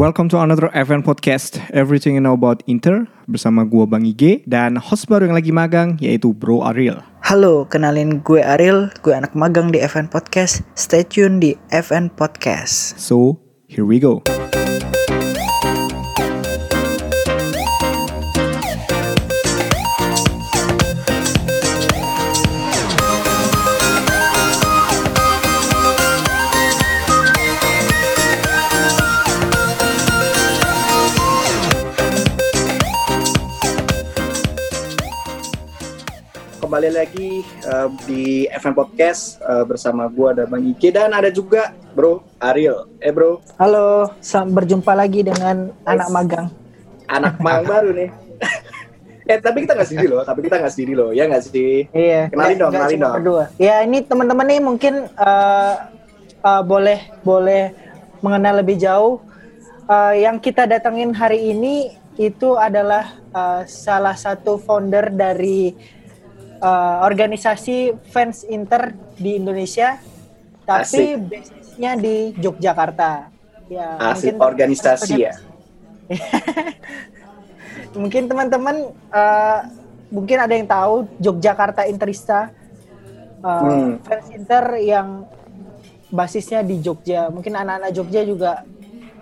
Welcome to another event podcast Everything you know about Inter bersama gua Bang Ige dan host baru yang lagi magang yaitu Bro Ariel. Halo, kenalin gue Ariel, gue anak magang di FN Podcast. Stay tune di FN Podcast. So, here we go. Uh, di FM Podcast uh, bersama gua ada Bang Ike dan ada juga Bro Ariel. Eh Bro, Halo, berjumpa lagi dengan anak magang. anak magang baru nih. eh tapi kita nggak sendiri loh, tapi kita nggak sendiri loh, ya nggak sih? Iya. Kenalin dong, kenalin dong. Berdua. Ya ini teman-teman nih mungkin eh, eh, boleh boleh mengenal lebih jauh. Eh, yang kita datangin hari ini itu adalah eh, salah satu founder dari eh, organisasi fans Inter di Indonesia, tapi basisnya di Yogyakarta. Ya, Asik mungkin- organisasi ya. mungkin teman-teman eh, mungkin ada yang tahu Yogyakarta Interista eh, Hmm. fans Inter yang basisnya di Jogja mungkin anak-anak Jogja juga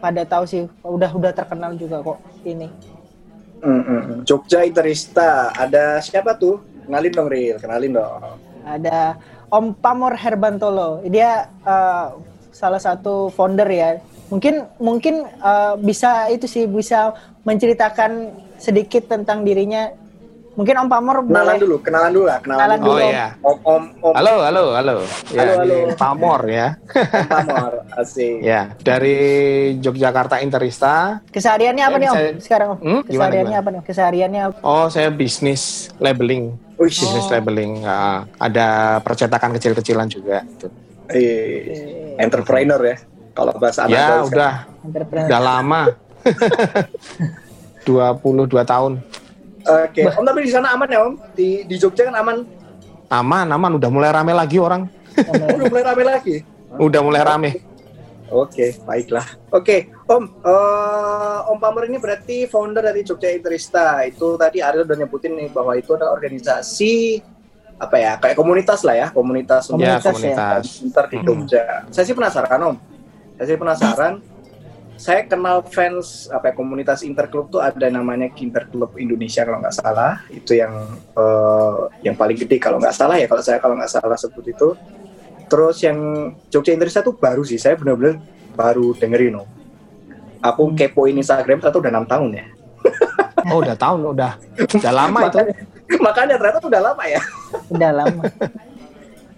pada tahu sih udah udah terkenal juga kok ini hmm, hmm. Jogja Interista, ada siapa tuh? Kenalin dong Ril, kenalin dong. ada Om Pamor Herbantolo. Dia eh, salah satu founder ya. Mungkin mungkin eh, bisa itu sih bisa menceritakan sedikit tentang dirinya mungkin Om Pamor Kenalan boleh dulu, kenalan dulu lah, kenalan, Kenalan dulu. dulu. Oh iya. Om Om Om Halo, halo, halo. Ya, Halo, halo. ini Pamor ya. Om Pamor, asik. Ya, dari Yogyakarta Interista. Kesehariannya apa Ya, nih Om? bisa- Sekarang Om? Hmm, Kesehariannya gimana? apa nih? Kesehariannya apa? Oh, saya bisnis labeling. Wih, Bisnis Oh. labeling. Ah, ada percetakan kecil-kecilan juga. Gitu. eh, entrepreneur ya. Kalau bahasa anak Ya, udah, Entrepreneur. udah lama. 22 tahun. Oke, Om tapi di sana aman ya Om? Di di Jogja kan aman? Aman, aman. Udah mulai rame lagi orang. Oh, udah mulai rame lagi. Udah mulai rame. Oke, baiklah. Oke, Om, eh, Om Pamor ini berarti founder dari Jogja Interista. Itu tadi Ariel udah nyebutin nih bahwa itu adalah organisasi apa ya, kayak komunitas lah ya, komunitas Ya, Komunitas ya. komunitas. Inter di Hmm. Jogja. Saya sih penasaran Om. Saya sih penasaran. Saya kenal fans apa ya, komunitas Interclub tuh ada namanya Interclub Indonesia kalau nggak salah. Itu yang eh, yang paling gede kalau nggak salah ya kalau saya kalau nggak salah sebut itu. Terus yang Jogja Interista tuh baru sih. Saya benar-benar baru dengerin Om. Aku kepoin Instagram satu udah enam tahun ya. Oh, udah tahun, udah. Udah lama itu. Makanya ternyata udah lama ya. Udah lama.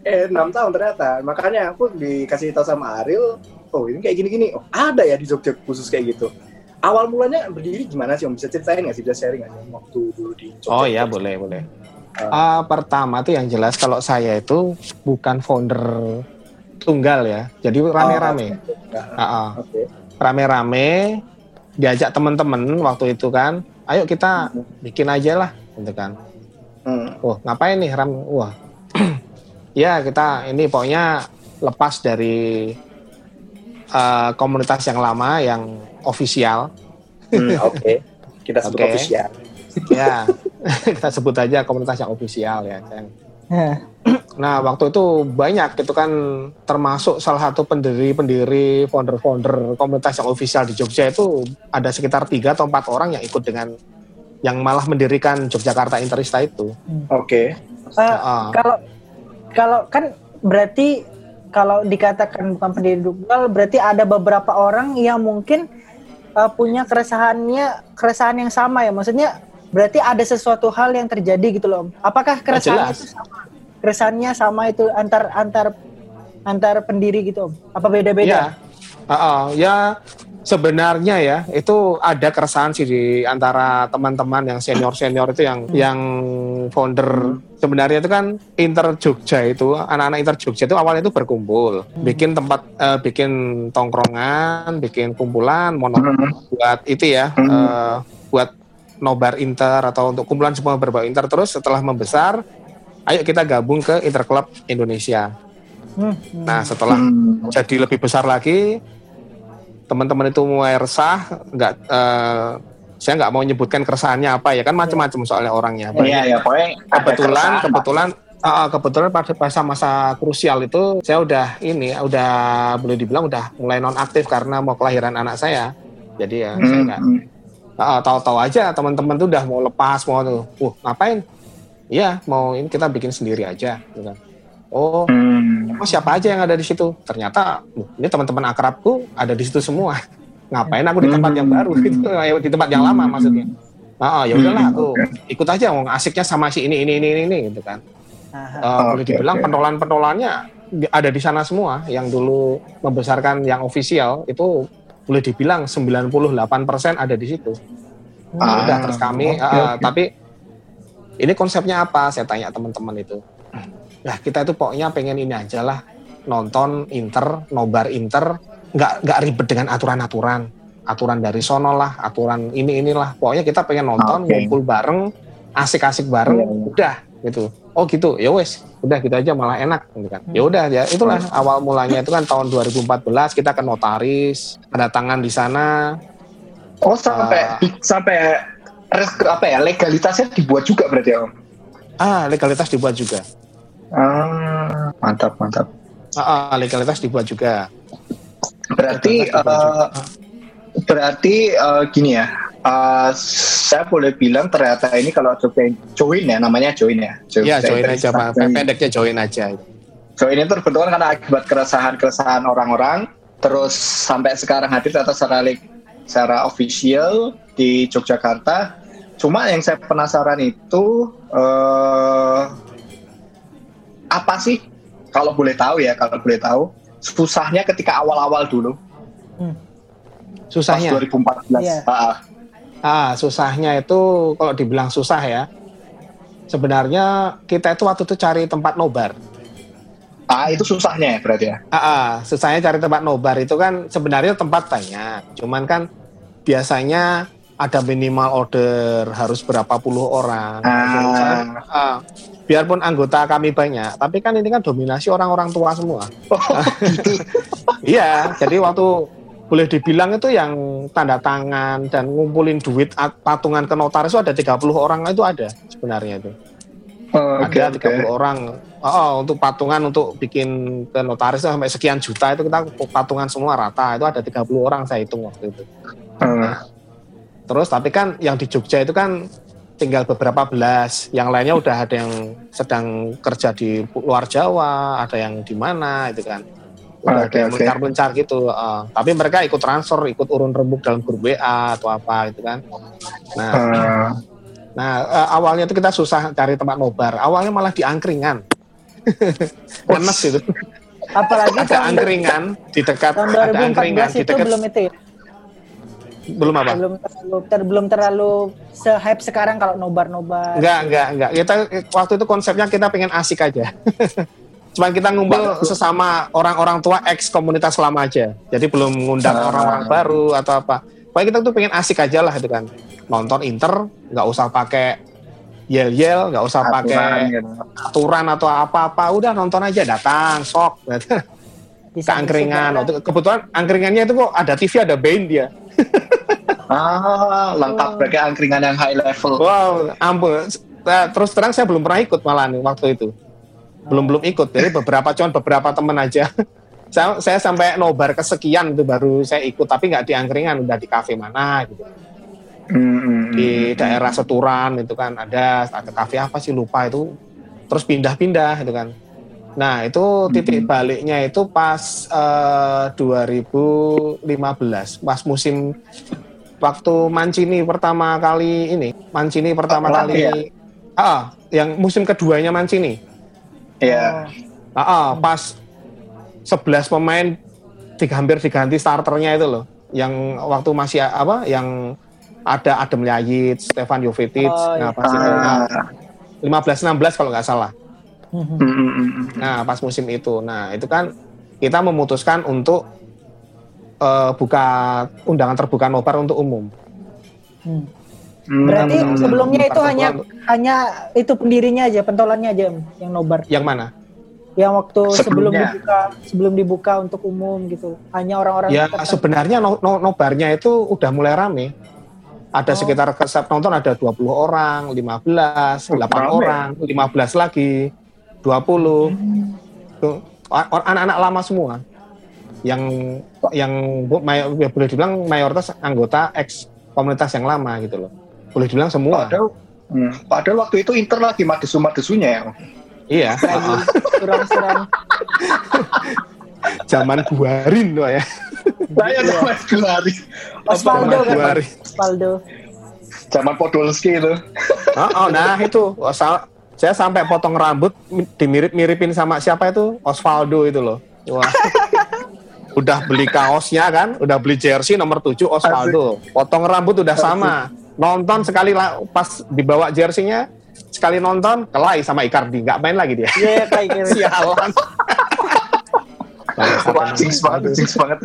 eh enam tahun ternyata. Makanya aku dikasih tahu sama Ariel oh ini kayak gini-gini. Oh ada ya di Jogja khusus kayak gitu. Awal mulanya berdiri gimana sih om? Bisa ceritain nggak sih? Bisa sharing sih waktu dulu di Jogja? Oh ya boleh boleh. Ah, pertama tuh yang jelas kalau saya itu bukan founder tunggal ya, jadi rame-rame, Nggak, Ah, ah. oke. Rame-rame diajak teman-teman waktu itu kan, ayo kita bikin aja lah, gitu kan. Hmm, Wah ngapain nih? Ram? Wah, ya kita ini pokoknya lepas dari eh, komunitas yang lama yang ofisial, hmm, oke kita sebut Oke. official ya kita sebut aja komunitas yang ofisial ya. Kan. Nah, waktu itu banyak itu kan termasuk salah satu pendiri-pendiri founder-founder komunitas yang ofisial di Jogja itu ada sekitar tiga atau empat orang yang ikut dengan yang malah mendirikan Yogyakarta Interista itu. oke eh, Ah. kalau kalau kan berarti kalau dikatakan bukan pendiri tunggal berarti ada beberapa orang yang mungkin eh, punya keresahannya keresahan yang sama ya. Maksudnya berarti ada sesuatu hal yang terjadi gitu loh. Apakah keresahannya jelas. itu sama? Keresahannya sama itu antar antar antar pendiri gitu Om? Apa beda-beda? Ya, Ah, ah. ya sebenarnya ya itu ada keresahan sih di antara teman-teman yang senior-senior itu yang yang founder sebenarnya itu kan Inter Jogja itu anak-anak Inter Jogja itu awalnya itu berkumpul. Bikin tempat eh, bikin tongkrongan bikin kumpulan mau buat itu ya eh, buat nobar Inter atau untuk kumpulan semua berbau Inter. Terus setelah membesar ayo kita gabung ke Interclub Indonesia. Hmm, hmm. nah setelah Hmm, jadi lebih besar lagi teman-teman itu mulai resah, nggak eh, saya nggak mau nyebutkan keresahannya apa ya kan macam-macam soalnya orangnya. Iya, ya, pokoknya ada kebetulan kebetulan ah, kebetulan pada masa-masa krusial itu saya udah ini udah boleh dibilang udah mulai non aktif karena mau kelahiran anak saya. Jadi ya saya Hmm, nggak hmm. Ah, tahu-tahu aja teman-teman tuh udah mau lepas mau tuh, uh ngapain? Iya mau ini kita bikin sendiri aja. Gitu kan. Oh, Hmm. oh, siapa aja yang ada di situ? Ternyata uh, ini teman-teman akrabku ada di situ semua. Ngapain aku di tempat yang baru gitu, di tempat yang lama maksudnya. Ah, ah, ya udahlah Hmm, tuh ikut aja mau asiknya sama si ini ini ini ini, gitu kan. Eh, boleh dibilang oke. pentolan-pentolannya di- ada di sana semua yang dulu membesarkan yang ofisial itu boleh dibilang 98% ada di situ. Ah, Udah terus kami oke, eh, oke. tapi ini konsepnya apa? Saya tanya teman-teman itu. Nah, kita itu pokoknya pengen ini aja lah nonton Inter, nobar Inter, nggak nggak ribet dengan aturan-aturan, aturan dari sono lah, aturan ini inilah. Pokoknya kita pengen nonton, Oke. ngumpul bareng, asik-asik bareng, Iya, iya. udah gitu. Oh gitu, ya wes, udah gitu aja malah enak, gitu kan. Ya udah ya itulah awal mulanya itu kan tahun 2014 kita ke notaris, ada tangan di sana, Oh sampai Ah. sampai res- apa ya legalitasnya dibuat juga berarti Om? ah legalitas dibuat juga. Ah, mantap mantap. Ah, ah, legalitas dibuat juga. Berarti eh, berarti eh, gini ya. eh, saya boleh bilang ternyata ini kalau coba join ya namanya join ya. Ya join aja pak, Join. pendeknya join aja. Join itu terbentuk kan karena akibat keresahan-keresahan orang-orang, terus sampai sekarang hadir atas secara secara official di Yogyakarta. Cuma yang saya penasaran itu eh, apa sih kalau boleh tahu ya kalau boleh tahu susahnya ketika awal-awal dulu Susahnya, pas 2014. Iya. Ah, ah. ah susahnya itu kalau dibilang susah ya. Sebenarnya kita itu waktu itu cari tempat nobar. Ah, itu susahnya ya berarti ya. Ah, ah, susahnya cari tempat nobar itu kan sebenarnya tempat banyak. Cuman kan biasanya ada minimal order harus berapa puluh orang. Ah. Ah, biarpun anggota kami banyak, tapi kan ini kan dominasi orang-orang tua semua. Iya, jadi waktu boleh dibilang itu yang tanda tangan dan ngumpulin duit at- patungan ke notaris itu ada 30 orang itu ada sebenarnya itu. Oh, Oke, ada oke. 30 orang. Oh, untuk patungan untuk bikin ke notaris sampai sekian juta itu kita patungan semua rata. Itu ada 30 orang saya hitung waktu itu. Ah, Terus tapi kan yang di Jogja itu kan tinggal beberapa belas. Yang lainnya udah ada yang sedang kerja di luar Jawa, ada yang di mana itu kan. Udah Oke, ada mencar-mencar gitu. eh. tapi mereka ikut transfer, ikut urun rembuk dalam grup WA atau apa gitu kan. Nah, ah. nah eh, awalnya itu kita susah cari tempat nobar. Awalnya malah di angkringan. Ngenes itu. Apalagi Ada angkringan di dekat ada angkringan 2014 di itu dekat belum itu ya? Belum apa? Belum terlalu ter, belum terlalu se-hype sekarang kalau nobar-nobar. Enggak, enggak, enggak. Kita waktu itu konsepnya kita pengen asik aja. Cuman kita ngumpul sesama orang-orang tua ex komunitas lama aja. Jadi belum ngundang Ah. orang-orang baru atau apa. Pokoknya kita tuh pengen asik aja lah itu kan. Nonton Inter, nggak usah pakai yel-yel, nggak usah Aturan pakai gitu. aturan atau apa-apa. Udah nonton aja, datang, sok. Ke Bisa angkringan. saudara. Waktu- Kebetulan angkringannya itu kok ada TV, ada band dia. Ah, lengkap berarti angkringan yang high level. Wow, ampun. Nah, Terus terang saya belum pernah ikut malah nih waktu itu. Belum belum ikut. Jadi beberapa cuman beberapa temen aja. saya, saya sampai nobar kesekian itu baru saya ikut tapi nggak di angkringan udah di kafe mana gitu Hmm, hmm, di hmm. daerah Seturan itu kan ada ada kafe apa sih lupa itu terus pindah-pindah itu kan nah itu titik Hmm. baliknya itu pas eh, 2015 pas musim waktu Mancini pertama kali ini Mancini pertama Oh, kali ya? ah yang musim keduanya Mancini Iya. ah, ah, pas 11 pemain tiga hampir diganti starternya itu loh yang waktu masih apa yang ada Adam Lyajic, Stefan Jovetic, Oh, nah iya. pas itu Ah. nah, 15-16 kalau nggak salah. Hmm, hmm, hmm. Nah pas musim itu, nah itu kan kita memutuskan untuk eh, buka undangan terbuka nobar untuk umum. Hmm. Hmm, Berarti hmm, hmm. sebelumnya itu hanya terbuka- hanya itu pendirinya aja, pentolannya aja yang nobar. yang mana? yang waktu sebelum Sebelumnya. dibuka sebelum dibuka untuk umum gitu. Hanya orang-orang Ya tertentu. sebenarnya no, no- nobarnya itu udah mulai rame. Ada Oh. sekitar kesep nonton ada 20 orang, 15, Oh, 8 rame. orang, 15 lagi, 20. Tuh, a- or- anak-anak lama semua. Yang yang bu- may- ya boleh dibilang mayoritas anggota ex komunitas yang lama gitu loh. Boleh dibilang semua. Padahal, hmm, padahal waktu itu Inter lagi madesu-madesunya ya. Iya, suram-suram. zaman guarin tuh ya. Saya zaman Gelari. Osvaldo Zaman kan? Osvaldo. Zaman Podolski itu. Oh, oh, nah itu sa- saya sampai potong rambut mi- dimirip-miripin sama siapa itu Osvaldo itu loh. Wah. Udah beli kaosnya kan, udah beli jersey nomor 7 Osvaldo. Potong rambut udah sama. Nonton sekali la- pas dibawa jersey-nya sekali nonton kelai sama Icardi, nggak main lagi dia. Iya, yeah, kayak gitu. Sialan. Wah, jinx banget, jinx banget.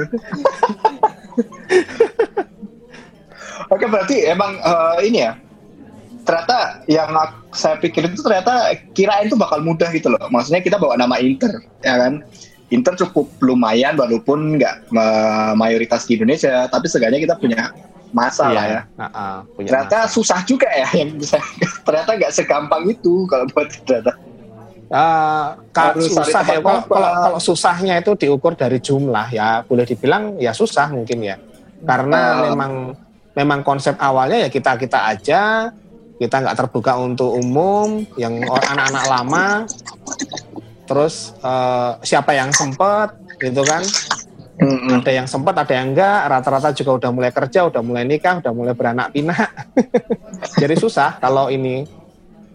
Oke, berarti emang eh, ini ya. Ternyata yang saya pikir itu ternyata kirain itu bakal mudah gitu loh. Maksudnya kita bawa nama Inter, ya kan? Inter cukup lumayan walaupun nggak mayoritas di Indonesia, tapi seenggaknya kita punya masa lah ya. Ah, ah, punya Ternyata susah juga ya yang bisa. ternyata nggak segampang itu kalau buat ternyata. Eh, kalau Harus susah ya kalau, kalau, kalau susahnya itu diukur dari jumlah ya boleh dibilang ya susah mungkin ya karena Ah. memang memang konsep awalnya ya kita kita aja kita nggak terbuka untuk umum yang anak-anak lama terus eh, siapa yang sempet gitu kan? Mm-mm. ada yang sempat ada yang enggak. Rata-rata juga udah mulai kerja udah mulai nikah udah mulai beranak pinak. Jadi susah kalau ini.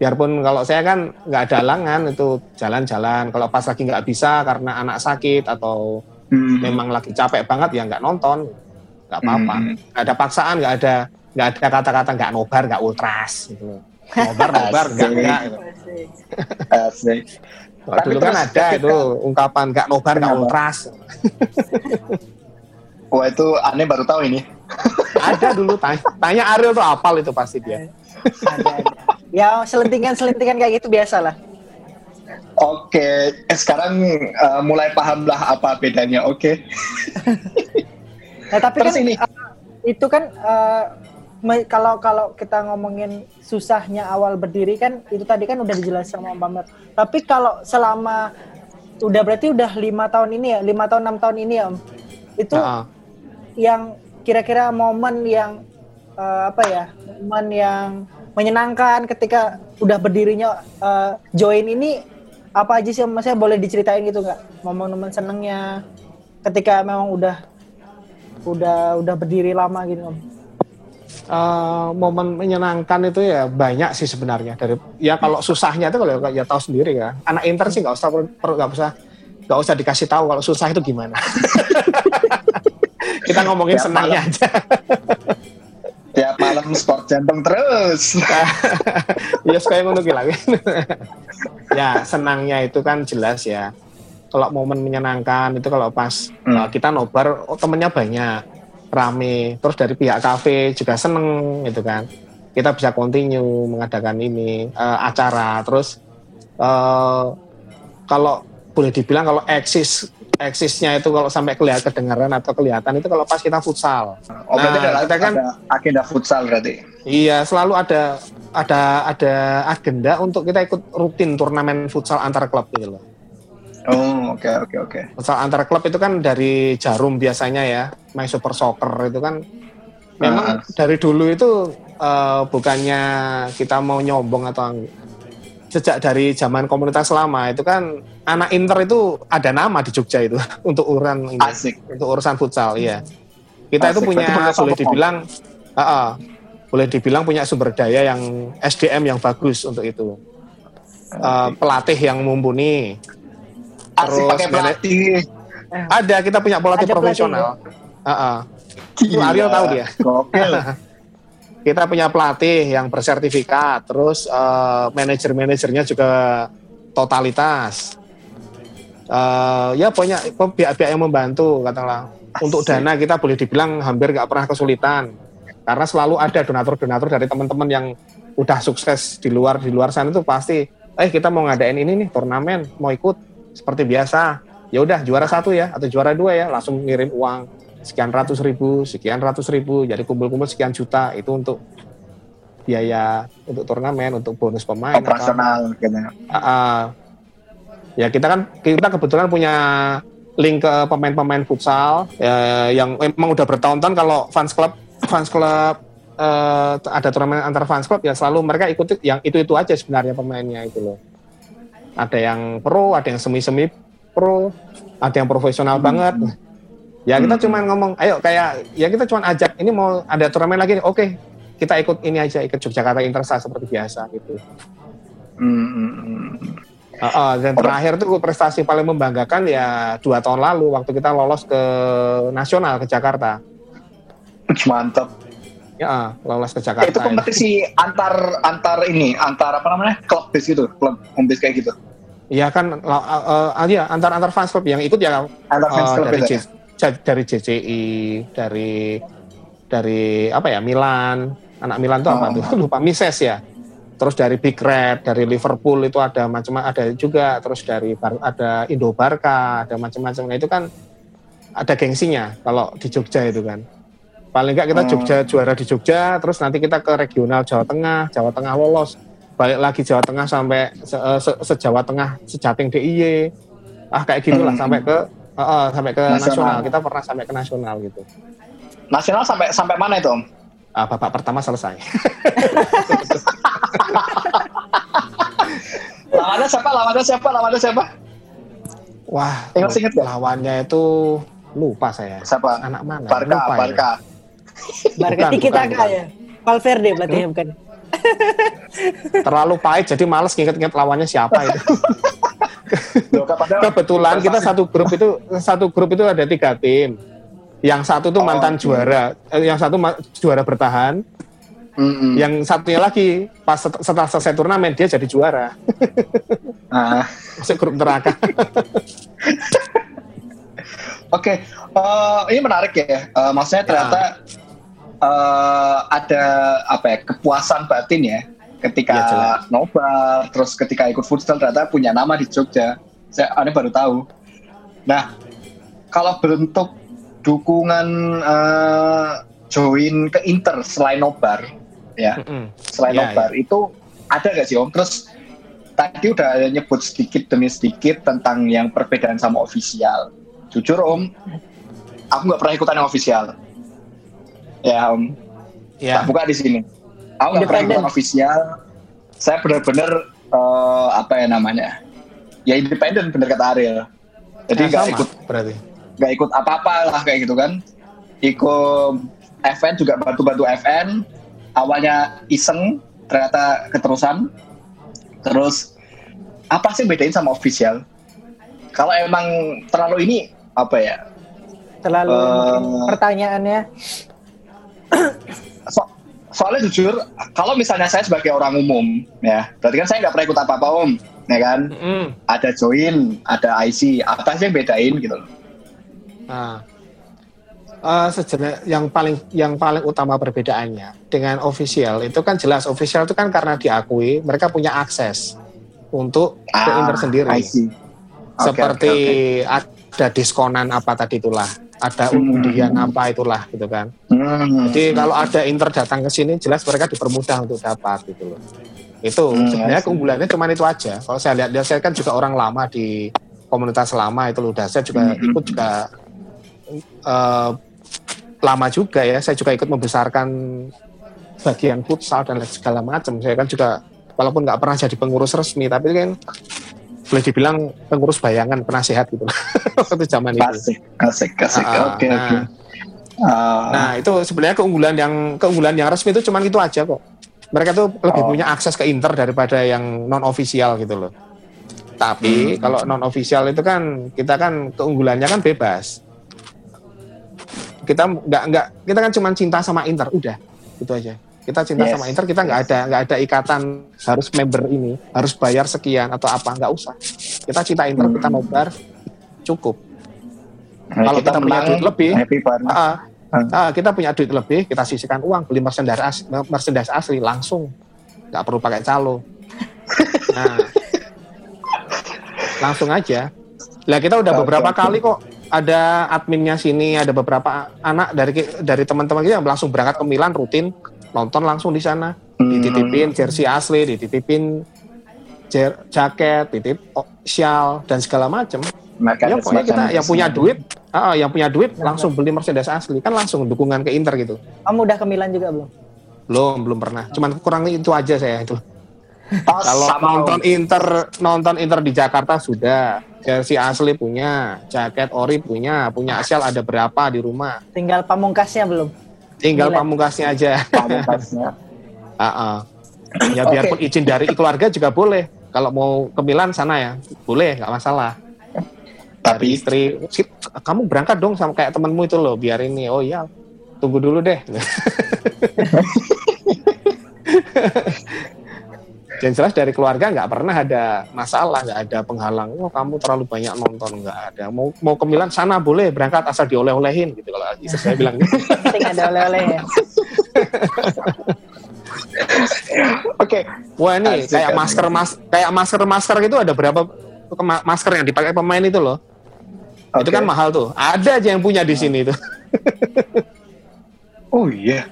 Biarpun kalau saya kan nggak ada halangan itu jalan-jalan. Kalau pas lagi nggak bisa karena anak sakit atau Mm. memang lagi capek banget ya nggak nonton. Nggak apa-apa. Nggak ada paksaan nggak ada nggak ada kata-kata nggak nobar nggak ultras gitu. Nobar nobar nggak nggak gitu. Asik. Kalau Tapi dulu kan ada ketika- itu ungkapan nggak nobar nggak Kenapa? ultras Wah itu aneh baru tahu ini. ada dulu tanya, tanya Ariel tuh apal itu pasti dia Ada, ada. Ya selentingan-selentingan kayak gitu biasa lah. Oke, eh, sekarang eh, mulai paham lah apa bedanya. Oke. Nah tapi Terus kan ini. eh, itu kan me- kalau kalau kita ngomongin susahnya awal berdiri kan itu tadi kan udah dijelaskan sama Mbak Mer. Tapi kalau selama udah berarti udah lima tahun ini ya, lima tahun enam tahun ini ya, Om. Itu Heeh. yang kira-kira momen yang eh, apa ya, momen yang menyenangkan ketika udah berdirinya eh, join ini apa aja sih Om? Maksudnya boleh diceritain gitu nggak? Momen-momen senengnya ketika memang udah udah udah berdiri lama gitu Om. Eh, momen menyenangkan itu ya banyak sih sebenarnya. Dari ya kalau susahnya itu kalau ya tahu sendiri ya. Anak inter sih nggak usah perlu- nggak usah nggak usah dikasih tahu kalau susah itu gimana. Kita ngomongin Ya, senangnya aja. Tiap malam sport jantung terus. ya ngono ki lagi ya senangnya itu kan jelas ya. Kalau momen menyenangkan itu kalau pas Hmm. uh, kita nobar oh, temennya banyak rame terus dari pihak kafe juga seneng gitu kan kita bisa continue mengadakan ini uh, acara terus uh, kalau boleh dibilang kalau eksis eksisnya itu kalau sampai kelihatan kedengaran atau kelihatan itu kalau pas kita futsal Oh Nah, ada, kita kan- ada agenda futsal berarti. Iya, selalu ada ada ada agenda untuk kita ikut rutin turnamen futsal antar klub gitu loh. Oh oke oke oke. Futsal antar klub itu kan dari Jarum biasanya ya, My Super Soccer itu kan memang Ah. dari dulu itu eh, bukannya kita mau nyombong atau sejak dari zaman komunitas lama itu kan anak Inter itu ada nama di Jogja itu untuk urusan ini, Asik. untuk urusan futsal, iya. Kita itu Asik, punya berarti boleh dibilang ah, ah, boleh dibilang punya sumber daya yang SDM yang bagus untuk itu. Eh, pelatih yang mumpuni. Terus pakai pelatih. Ada kita punya pelatih Ada profesional. Ah. Itu Gila. Ariel tahu dia. Gokil. Kita punya pelatih yang bersertifikat, terus eh, manajer-manajernya juga totalitas. Eh, ya punya pihak-pihak yang membantu katakanlah. Untuk dana kita boleh dibilang hampir nggak pernah kesulitan. Karena selalu ada donatur-donatur dari teman-teman yang udah sukses di luar di luar sana itu pasti, eh kita mau ngadain ini nih turnamen, mau ikut. Seperti biasa ya udah juara satu ya atau juara dua ya langsung ngirim uang sekian ratus ribu sekian ratus ribu jadi kumpul-kumpul sekian juta itu untuk biaya untuk turnamen untuk bonus pemain. Operasional. Ah, ah. ya kita kan kita kebetulan punya link ke pemain-pemain futsal ya, yang memang udah bertahun-tahun kalau fans club fans club eh, ada turnamen antar fans club ya selalu mereka ikuti yang itu itu aja sebenarnya pemainnya itu loh ada yang pro ada yang semi-semi pro ada yang profesional banget ya kita Hmm. cuman ngomong ayo kayak ya kita cuman ajak ini mau ada turnamen lagi oke kita ikut ini aja ikut Yogyakarta Interstar seperti biasa gitu Hmm, hmm, hmm. Heeh, dan terakhir tuh prestasi paling membanggakan ya dua tahun lalu waktu kita lolos ke nasional ke Jakarta. Mantap. Ya, lolos ke Jakarta. itu kompetisi antar antar ini antar apa namanya klub base gitu klub home base kayak gitu Iya kan, eh, eh, iya antar antar fans club yang ikut ya antar eh, fans club dari base J- J- dari JCI, dari dari apa ya Milan, anak Milan tuh apa Oh. tuh lupa Mises ya. Terus dari Big Red, dari Liverpool itu ada macam ada juga, terus dari Bar- ada Indo Barca, ada macam-macam. Nah itu kan ada gengsinya kalau di Jogja itu kan. Paling enggak kita Oh. Jogja juara di Jogja, terus nanti kita ke regional Jawa Tengah, Jawa Tengah lolos, balik lagi Jawa Tengah sampai se, eh, se- se-Jawa Tengah sejating DIY. Ah kayak gitulah Hmm. sampai ke eh, eh, sampai ke Nasional. nasional. Kita pernah sampai ke nasional gitu. nasional sampai sampai mana itu om Ah, babak pertama selesai. lawannya siapa lawannya siapa lawannya siapa Wah, Ingat- ingat lawannya itu lupa saya. siapa Anak mana? Barca Lupa ya. Barca Barca Bukan, Tiki bukan, Taka bukan. ya. Valverde berarti ya bukan. Terlalu pahit jadi males nginget-nginget lawannya siapa itu. Kebetulan kita satu grup itu satu grup itu ada tiga tim. Yang satu tuh Oh, mantan oke. juara, eh, yang satu juara bertahan, Mm-mm. yang satunya lagi pas set- setelah selesai turnamen dia jadi juara. Ah, Masuk grup neraka. Oke, eh, ini menarik ya. Eh, maksudnya ternyata eh, ada apa ya kepuasan batin ya ketika jelas. nobar, terus ketika ikut futsal ternyata punya nama di Jogja. Saya aneh baru tahu. Nah, kalau bentuk dukungan eh, join ke Inter selain nobar, ya Mm-mm. selain Iya, nobar itu ada nggak sih Om? Terus tadi udah nyebut sedikit demi sedikit tentang yang perbedaan sama ofisial. Jujur Om, aku nggak pernah ikutan yang ofisial. Ya Om, Ya. tak buka di sini. Aku nggak pernah ofisial. Saya benar-benar eh, apa ya namanya? Ya independen bener kata Ariel. Jadi Ya, nggak sama, ikut berarti. nggak ikut apa-apa lah kayak gitu kan ikut FN juga bantu-bantu FN awalnya iseng ternyata keterusan terus apa sih bedain sama official kalau emang terlalu ini apa ya Terlalu mungkin pertanyaannya. so- soalnya jujur kalau misalnya saya sebagai orang umum ya berarti kan saya nggak pernah ikut apa-apa om ya kan? Mm-mm. ada join ada IC apa sih yang bedain gitu loh. Nah, eh, sejenak yang paling yang paling utama perbedaannya dengan official itu kan jelas official itu kan karena diakui mereka punya akses untuk Inter sendiri. Oke, Seperti oke, ada diskonan apa tadi itulah, ada Hmm. undian apa itulah gitu kan. Hmm. Jadi kalau ada Inter datang ke sini jelas mereka dipermudah untuk dapat gitu loh. Itu Hmm, sebenarnya keunggulannya cuma itu aja. Kalau saya lihat, saya kan juga orang lama di komunitas lama itu loh. Saya juga Hmm. ikut juga eh, lama juga ya. Saya juga ikut membesarkan bagian futsal dan segala macam. Saya kan juga walaupun nggak pernah jadi pengurus resmi, tapi kan boleh dibilang pengurus bayangan penasehat gitu waktu zaman itu. Asik, asik, asik. Ah, Oke, nah. oke. Ah, Nah itu sebenarnya keunggulan yang keunggulan yang resmi itu cuman itu aja kok. Mereka tuh lebih Oh. punya akses ke Inter daripada yang non ofisial gitu loh. Tapi Hmm. kalau non ofisial itu kan kita kan keunggulannya kan bebas. Kita nggak nggak kita kan cuman cinta sama Inter udah itu aja. Kita cinta Yes. sama Inter kita nggak ada nggak ada ikatan harus member ini harus bayar sekian atau apa nggak usah. Kita cinta Inter kita Hmm. nobar cukup. nah, kalau kita punya duit lebih. Ah, Hmm. ah, kita punya duit lebih, kita sisihkan uang beli merchandise asli, merchandise asli langsung, nggak perlu pakai calo. Nah, langsung aja. Lah kita udah beberapa kali kok ada adminnya sini, ada beberapa anak dari dari teman-teman kita yang langsung berangkat ke Milan rutin nonton langsung di sana. Hmm. Dititipin jersey asli, dititipin jer- jaket, titip oh, shawl dan segala macam. Mereka Ya pokoknya kita semacam- yang punya duit, ah, yang punya duit langsung beli merchandise asli kan langsung dukungan ke Inter gitu. Kamu udah ke Milan juga belum? Belum, belum pernah. Cuman kurang itu aja saya itu. Oh, Kalau sama nonton Inter, nonton Inter di Jakarta sudah. Jersey asli punya, jaket ori punya, punya shawl ada berapa di rumah. Tinggal pamungkasnya belum? Tinggal Gila. pamungkasnya aja. pamungkasnya. Ah, ah. Ya biarpun izin dari keluarga juga boleh. Kalau mau ke Milan sana ya, boleh, nggak masalah. Dari Tapi istri, "Sip, kamu berangkat dong sama kayak temanmu itu loh, biar ini. Oh iya, tunggu dulu deh. Dan jelas dari keluarga nggak pernah ada masalah, nggak ada penghalang. Oh kamu terlalu banyak nonton, nggak ada. Mau mau ke Milan sana boleh berangkat asal dioleh-olehin gitu kalau istri saya bilang gitu. Penting ada oleh-oleh ya. oke, Wah ini Asik, kayak masker mas kayak masker masker itu ada berapa masker yang dipakai pemain itu loh. Itu Oke. kan mahal tuh. Ada aja yang punya di sini itu. Oh iya.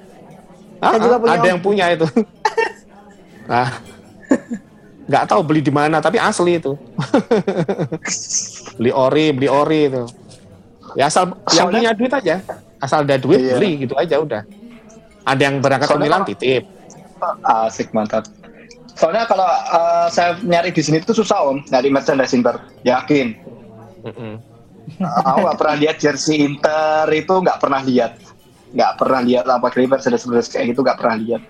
Ah, juga ah, punya, ada Om. yang punya itu. nah, nggak tahu beli di mana tapi asli itu. beli ori, beli ori itu. Ya asal yang Soalnya- punya duit aja. Asal ada duit Iya. beli gitu aja udah. Ada yang berangkat ke Soalnya Milan kalau- titip. Asik mantap. Soalnya kalau eh, saya nyari di sini tuh susah om, nyari merchandise Inter. Yakin. Mm-mm. Aku nggak pernah lihat jersey Inter itu nggak pernah lihat, nggak pernah lihat apa merchandise merchandise kayak gitu nggak pernah lihat.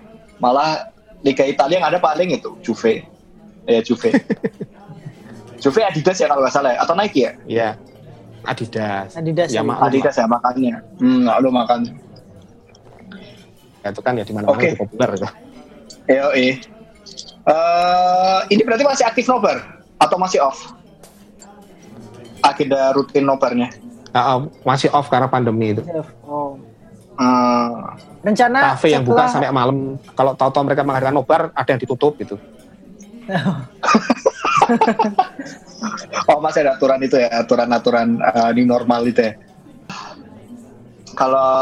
Malah Liga Italia yang ada paling itu Juve, ya Juve. Juve Adidas ya kalau nggak salah ya, atau Nike ya? Iya. Adidas. Adidas. Ya, ya. maaf. Adidas ya makanya. Hmm, nggak lu makanya. Ya, itu kan ya di mana-mana Oke. itu populer itu. EO Eh, ini berarti masih aktif nobar atau masih off? Agenda rutin nobarnya. Ah, ah, masih off karena pandemi itu. Oh. Hmm. Rencana Kafe yang buka setelah- sampai malam. Kalau tahu-tahu mereka mengadakan nobar, ada yang ditutup gitu. Oh masih ada aturan itu ya, aturan-aturan uh, new normal itu ya. Kalau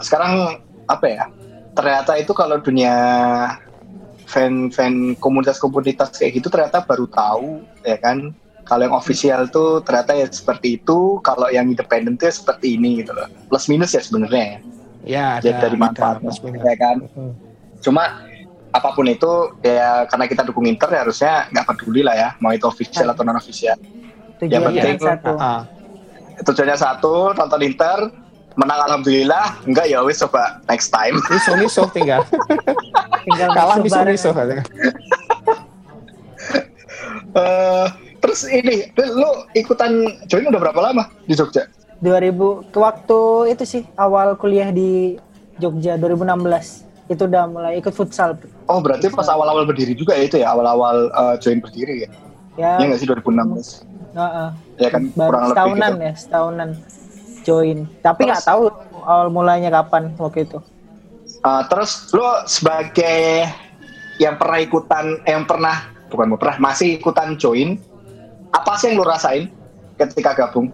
sekarang apa ya? Ternyata itu kalau dunia fan-fan komunitas-komunitas kayak gitu ternyata baru tahu ya kan. Kalau yang official tuh ternyata ya seperti itu, kalau yang independen tuh ya seperti ini gitu loh. Plus minus ya sebenarnya ya. Lihat dari manfaatnya, plus minus. ya kan. Hmm. Cuma apa pun itu ya karena kita dukung Inter ya harusnya nggak peduli lah ya mau itu official atau non official. tujuannya yang penting- satu. Ah, tujuannya satu nonton Inter menang alhamdulillah enggak ya wis coba next time miso miso tinggal Tinggal kalah miso miso. Eh, terus ini lu ikutan join udah berapa lama di Jogja? 2000 ke waktu itu sih awal kuliah di Jogja 2016 itu udah mulai ikut futsal. Oh berarti pas awal-awal berdiri juga ya itu ya awal-awal eh, join berdiri ya? Ya. Iya nggak sih 2016 heeh. ya kan baru kurang lebih setahunan gitu. ya setahunan join. Tapi nggak tahu awal mulanya kapan waktu itu. Eh, terus lu sebagai yang pernah ikutan yang pernah bukan pernah masih ikutan join apa sih yang lu rasain ketika gabung?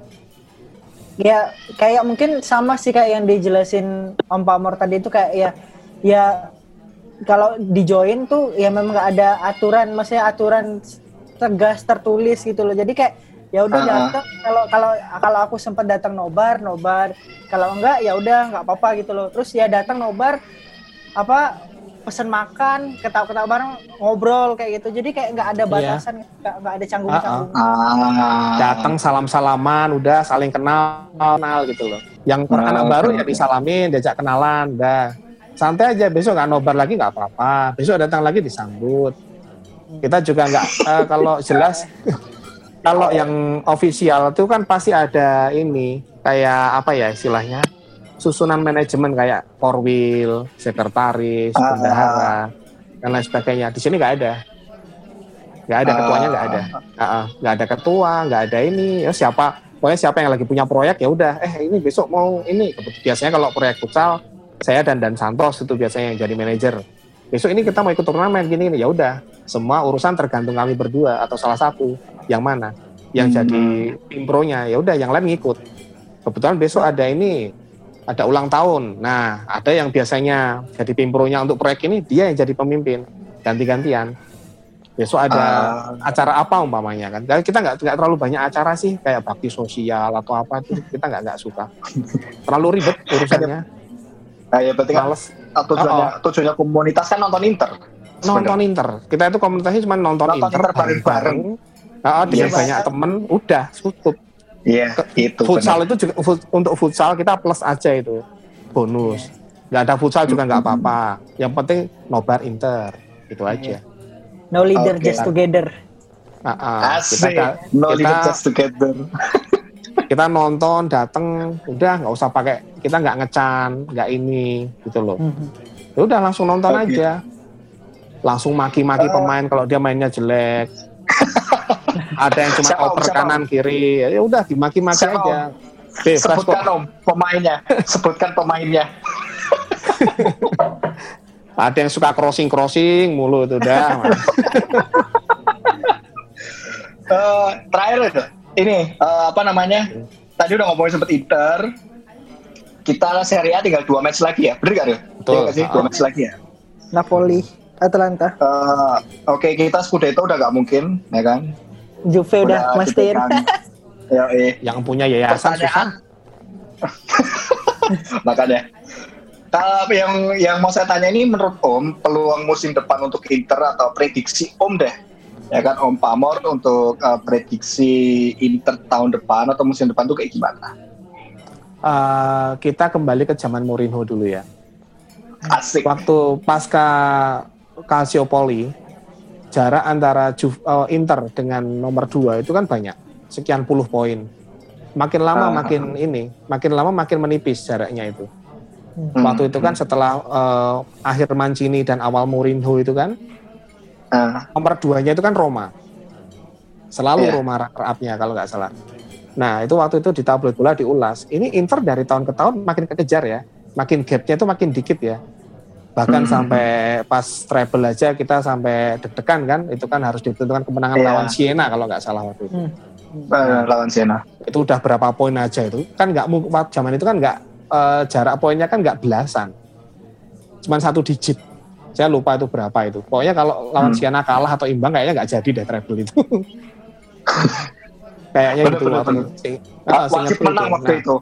Ya kayak mungkin sama sih kayak yang dijelasin Om Pamor tadi itu kayak ya ya kalau di join tuh ya memang nggak ada aturan maksudnya aturan tegas tertulis gitu loh. Jadi kayak ya udah Ah, ah. datang kalau kalau kalau aku sempat datang nobar nobar. Kalau enggak ya udah nggak apa-apa gitu loh. Terus ya datang nobar apa pesen makan ketawa-ketawa bareng ngobrol kayak gitu jadi kayak nggak ada Iya. batasan nggak nggak ada canggung-canggung ah Datang salam-salaman, udah saling kenal, kenal gitu loh. Yang Ah, anak baru ya disalamin, diajak kenalan, udah. Santai aja, besok nggak nobar lagi nggak apa-apa. Besok datang lagi disambut. Kita juga nggak eh, kalau jelas kalau yang ofisial itu kan pasti ada ini kayak apa ya istilahnya susunan manajemen kayak korwil, sekretaris, Ah. bendahara dan lain sebagainya. Di sini nggak ada, nggak ada ketuanya nggak ada, nggak ada ketua, nggak ada ini. Ya siapa, pokoknya siapa yang lagi punya proyek ya udah. Eh ini besok mau ini. Biasanya kalau proyek futsal saya dan Dan Santos itu biasanya yang jadi manajer. Besok ini kita mau ikut turnamen gini, gini. ya udah. Semua urusan tergantung kami berdua atau salah satu yang mana. yang Hmm. jadi tim pro-nya ya udah yang lain ngikut kebetulan besok ada ini ada ulang tahun. Nah ada yang biasanya jadi tim pro-nya untuk proyek ini dia yang jadi pemimpin. Ganti-gantian. Besok ada Ah. acara apa umpamanya kan? Dan kita nggak nggak terlalu banyak acara sih kayak bakti sosial atau apa itu kita nggak nggak suka. Terlalu ribet urusannya. Nah, ya berarti kan males. uh, tujuannya, Oh, tujuannya komunitas kan nonton Inter. nonton Inter. Kita itu komunitasnya cuma nonton, Nonton Inter Inter bareng-bareng. Nah, dengan Yes. banyak temen. Udah cukup Iya, itu futsal benar. itu juga fut- untuk futsal kita plus aja itu bonus nggak ada futsal juga nggak apa-apa yang penting nobar Inter itu aja No leader, Oke. just together. Ah. kita, Asik. ka- No kita- leader just together. kita nonton dateng udah nggak usah pakai kita nggak ngecan nggak ini gitu loh Mhm. ya udah langsung nonton Oke. aja langsung maki-maki Eh. pemain kalau dia mainnya jelek ada yang cuma Siapa, oper siapa? kanan kiri ya udah dimaki-maki Siapa, aja bebas kok Sebutkan om pemainnya. Sebutkan pemainnya. ada yang suka crossing crossing mulu itu udah Eh, terakhir itu. Ini eh, apa namanya? Tadi udah ngomongin sempet Inter. Kita Serie A tinggal dua match lagi ya, bener gak ya? Betul. Nggak sih? Dua Ah. match lagi ya. Napoli, Atalanta, Eh, Oke, kita Scudetto udah gak mungkin, ya kan? Juve udah mastiin. dipegang. Ya, eh. yang punya yayasan susah. Makanya. Kalau yang yang mau saya tanya ini menurut Om peluang musim depan untuk Inter atau prediksi Om deh, ya kan Om Pamor untuk eh, prediksi Inter tahun depan atau musim depan tuh kayak gimana? Eh, kita kembali ke zaman Mourinho dulu ya Asik. waktu pasca Calciopoli jarak antara Ju- eh, Inter dengan nomor 2 itu kan banyak. Sekian puluh poin. Makin lama Ah. makin ini makin lama makin menipis jaraknya itu. Hmm. waktu itu kan setelah eh, akhir Mancini dan awal Mourinho itu kan Ah, nomor duanya itu kan Roma. Selalu Iya. Roma runner-up-nya kalau nggak salah. Nah itu waktu itu di tabloid bola diulas. Ini Inter dari tahun ke tahun makin kekejar ya. Makin gapnya itu makin dikit ya bahkan Hmm. sampai pas treble aja kita sampai deg-degan kan itu kan harus ditentukan kemenangan Iya. lawan Siena kalau nggak salah waktu itu eh, lawan Siena. itu udah berapa poin aja itu kan nggak mungkin zaman itu kan nggak eh, jarak poinnya kan nggak belasan cuman satu digit saya lupa itu berapa itu pokoknya kalau lawan Hmm. Siena kalah atau imbang kayaknya nggak jadi deh treble itu kayaknya Bener, itu bener, waktu bener. sing- Ah, ah, Wajib seingatku menang itu. waktu Nah,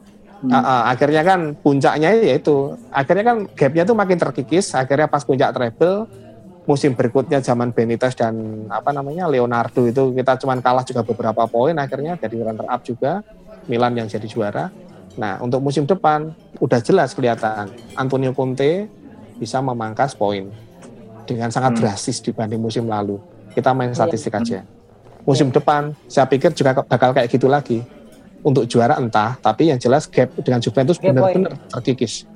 ah, ah, akhirnya kan puncaknya ya itu. Akhirnya kan gapnya tuh makin terkikis. Akhirnya pas puncak treble musim berikutnya zaman Benitez dan apa namanya Leonardo itu kita cuman kalah juga beberapa poin akhirnya jadi runner up juga. Milan yang jadi juara. Nah untuk musim depan udah jelas kelihatan Antonio Conte bisa memangkas poin dengan sangat Hmm. drastis dibanding musim lalu. Kita main statistik aja. Musim depan saya pikir juga bakal kayak gitu lagi untuk juara entah tapi yang jelas gap dengan Juventus benar-benar terkikis.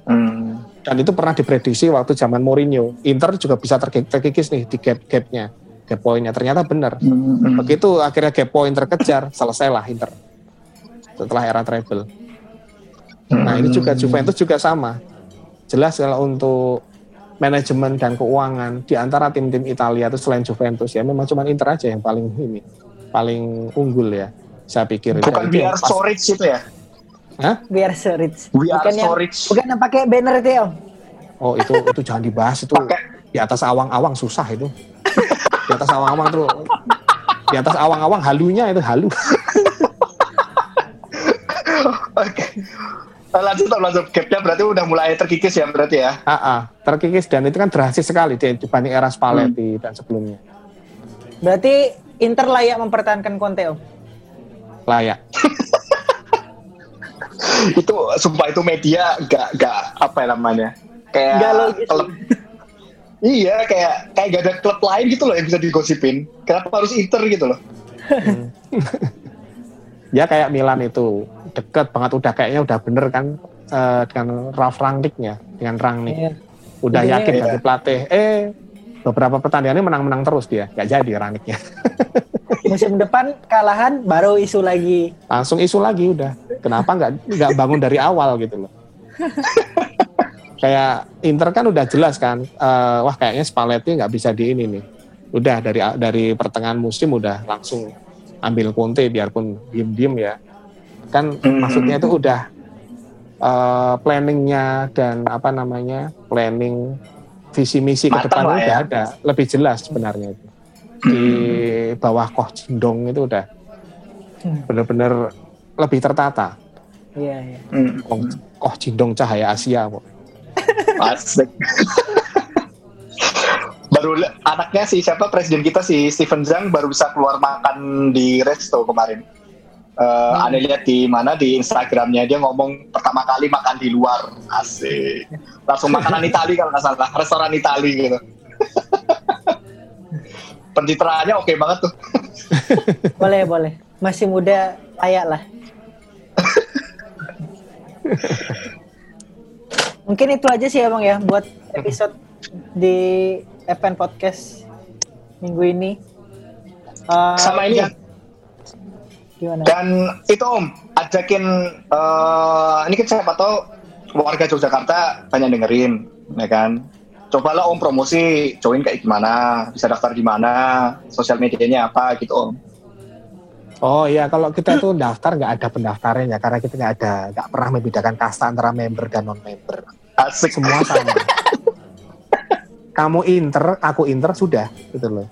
Hmm. dan itu pernah diprediksi waktu zaman Mourinho. Inter juga bisa terki- terkikis nih di gap gapnya gap poinnya ternyata benar. Hmm, hmm. begitu akhirnya gap point terkejar selesailah Inter. Setelah era treble. Nah ini juga Hmm. Juventus juga sama. Jelas kalau untuk manajemen dan keuangan di antara tim-tim Italia itu selain Juventus ya memang cuma Inter aja yang paling ini paling unggul ya saya pikir Bukan yang biar so rich itu ya? Biar so rich. We are Bukan yang, so rich. bukan yang pakai banner itu ya, Om. oh itu itu jangan dibahas itu Pakai di atas awang-awang susah itu di atas awang-awang tuh di atas awang-awang halunya itu halu Oke. Eh, Lanjut, lanjut. Gapnya berarti udah mulai terkikis ya berarti ya? Ah, ah, terkikis dan itu kan drastis sekali di- dibanding era Spalletti dan sebelumnya Berarti Inter layak mempertahankan Conte, Om. Layak. Itu sumpah itu media gak gak apa ya namanya kayak Nggak logis. klub. Iya kayak kayak gak ada klub lain gitu loh yang bisa digosipin. Kenapa harus Inter gitu loh? Ya kayak Milan itu deket banget udah kayaknya udah bener kan eh, dengan Ralf Rangnicknya dengan Rangnick. Iya. udah Ujungnya yakin iya. ganti pelatih. Eh beberapa pertandingan ini menang-menang terus dia nggak jadi Rangnicknya Musim depan kalahan baru isu lagi. langsung isu lagi udah kenapa nggak nggak bangun dari awal gitu loh kayak Inter kan udah jelas kan eh, wah kayaknya Spalletti nggak bisa di ini nih udah dari dari pertengahan musim udah langsung ambil kunte biarpun diem-diem ya. Kan Hmm. maksudnya itu udah eh, planningnya dan apa namanya planning visi misi ke depan udah ya. ada lebih jelas sebenarnya itu di bawah Koh Jindong itu udah Hmm. benar-benar lebih tertata. Iya, iya. Hmm. Koh, Koh Jindong Cahaya Asia kok. Asik. baru anaknya si siapa presiden kita si Steven Zhang baru bisa keluar makan di resto kemarin. Eh, Aneh lihat di mana di Instagramnya dia ngomong pertama kali makan di luar asik langsung makanan Itali kalau nggak salah restoran Itali gitu pencitraannya oke banget tuh Boleh, boleh. Masih muda, layak lah. Mungkin itu aja sih emang ya buat episode di Event Podcast minggu ini. Eh, sama ini Gimana? Dan itu Om, ajakin eh, ini kan siapa tahu warga Yogyakarta banyak dengerin, ya kan? Cobalah Om promosi, join kayak gimana, bisa daftar di mana, sosial medianya apa gitu Om. Oh iya, kalau kita tuh daftar nggak ada pendaftarannya karena kita nggak ada nggak pernah membedakan kasta antara member dan non member. Asik. Semua sama. kamu inter, aku inter sudah gitu loh.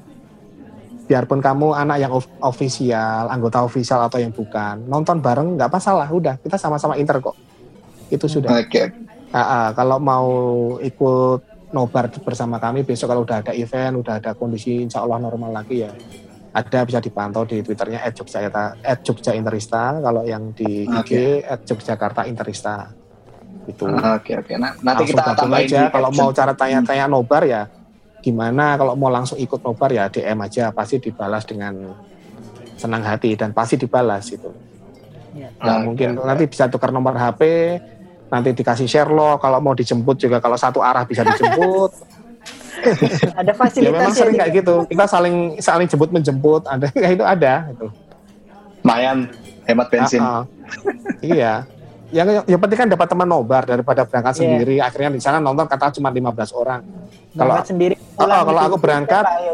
Biarpun kamu anak yang of- official, anggota official atau yang bukan, nonton bareng nggak masalah, udah kita sama-sama inter kok. Itu sudah. Oke. Ah, ah, kalau mau ikut nobar bersama kami. Besok kalau udah ada event, udah ada kondisi insya Allah normal lagi ya. Ada bisa dipantau di twitternya at Jogja, at Jogja Interista. Kalau yang di IG Oke. at Yogyakarta Interista. Itu Oke oke. Nah, nanti langsung kita tambahin aja. di kalau mau cara tanya-tanya nobar ya gimana? Kalau mau langsung ikut nobar ya DM aja. Pasti dibalas dengan senang hati dan pasti dibalas itu Ya. Nah, mungkin. oke. nanti bisa tukar nomor HP, nanti dikasih share lo. Kalau mau dijemput juga kalau satu arah bisa dijemput. Ada ya fasilitas memang sering juga. kayak gitu. Kita saling saling jemput menjemput. Ada kayak itu ada. Gitu. Lumayan hemat bensin. Ah, ah. iya. Yang yang penting kan dapat teman nobar daripada berangkat Iya. sendiri. Akhirnya di sana nonton kata cuma 15 orang. Kalau Berangkat sendiri. Pulang kalau gitu. aku berangkat, ya.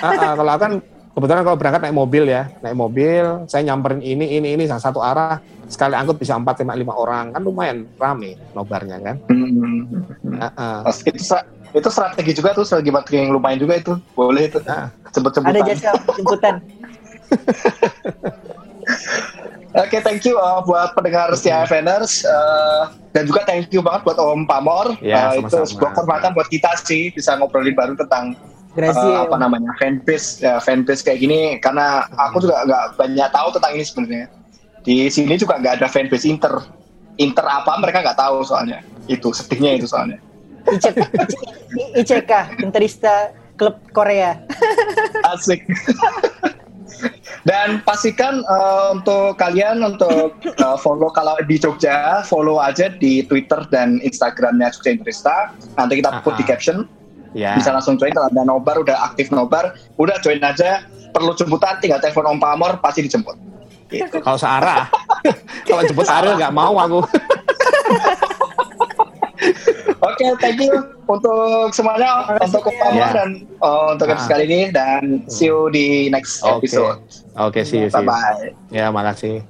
Ah, ah, kalau aku kan kebetulan kalau berangkat naik mobil ya, naik mobil, saya nyamperin ini ini ini satu arah sekali angkut bisa 4 5 5 orang kan lumayan rame nobarnya kan. Hmm. Ah. Mas, itu itu strategi juga tuh strategi marketing yang lumayan juga itu boleh itu Ah. sebut-sebutan. Ada jasa jemputan. Oke, thank you uh, buat pendengar setia FNers uh, dan juga thank you banget buat Om Pamor. Ya, Uh, itu sama-sama. sebuah kehormatan buat kita sih bisa ngobrolin baru tentang. Uh, apa namanya fanbase ya, fanbase kayak gini karena aku juga nggak banyak tahu tentang ini sebenarnya. Di sini juga nggak ada fanbase Inter. Inter apa mereka nggak tahu soalnya. Itu sedihnya itu soalnya. ICK, ICK, Interista Klub Korea. Asik. Dan pastikan uh, untuk kalian untuk uh, follow kalau di Jogja, follow aja di Twitter dan Instagramnya Jogja Interista. Nanti kita put di caption, Ya. bisa langsung join kalau ada nobar, udah aktif nobar, udah join aja. Perlu jemputan, tinggal telepon Om Pamor, pasti dijemput. Gitu. Kalau searah, kalau jemput Ariel nggak mau aku. Oke, thank you untuk semuanya, untuk Om Pamor ya. dan uh, untuk Ah. episode kali ini dan see you di next Oke. episode. Oke, you, see you. Bye bye. Ya, makasih.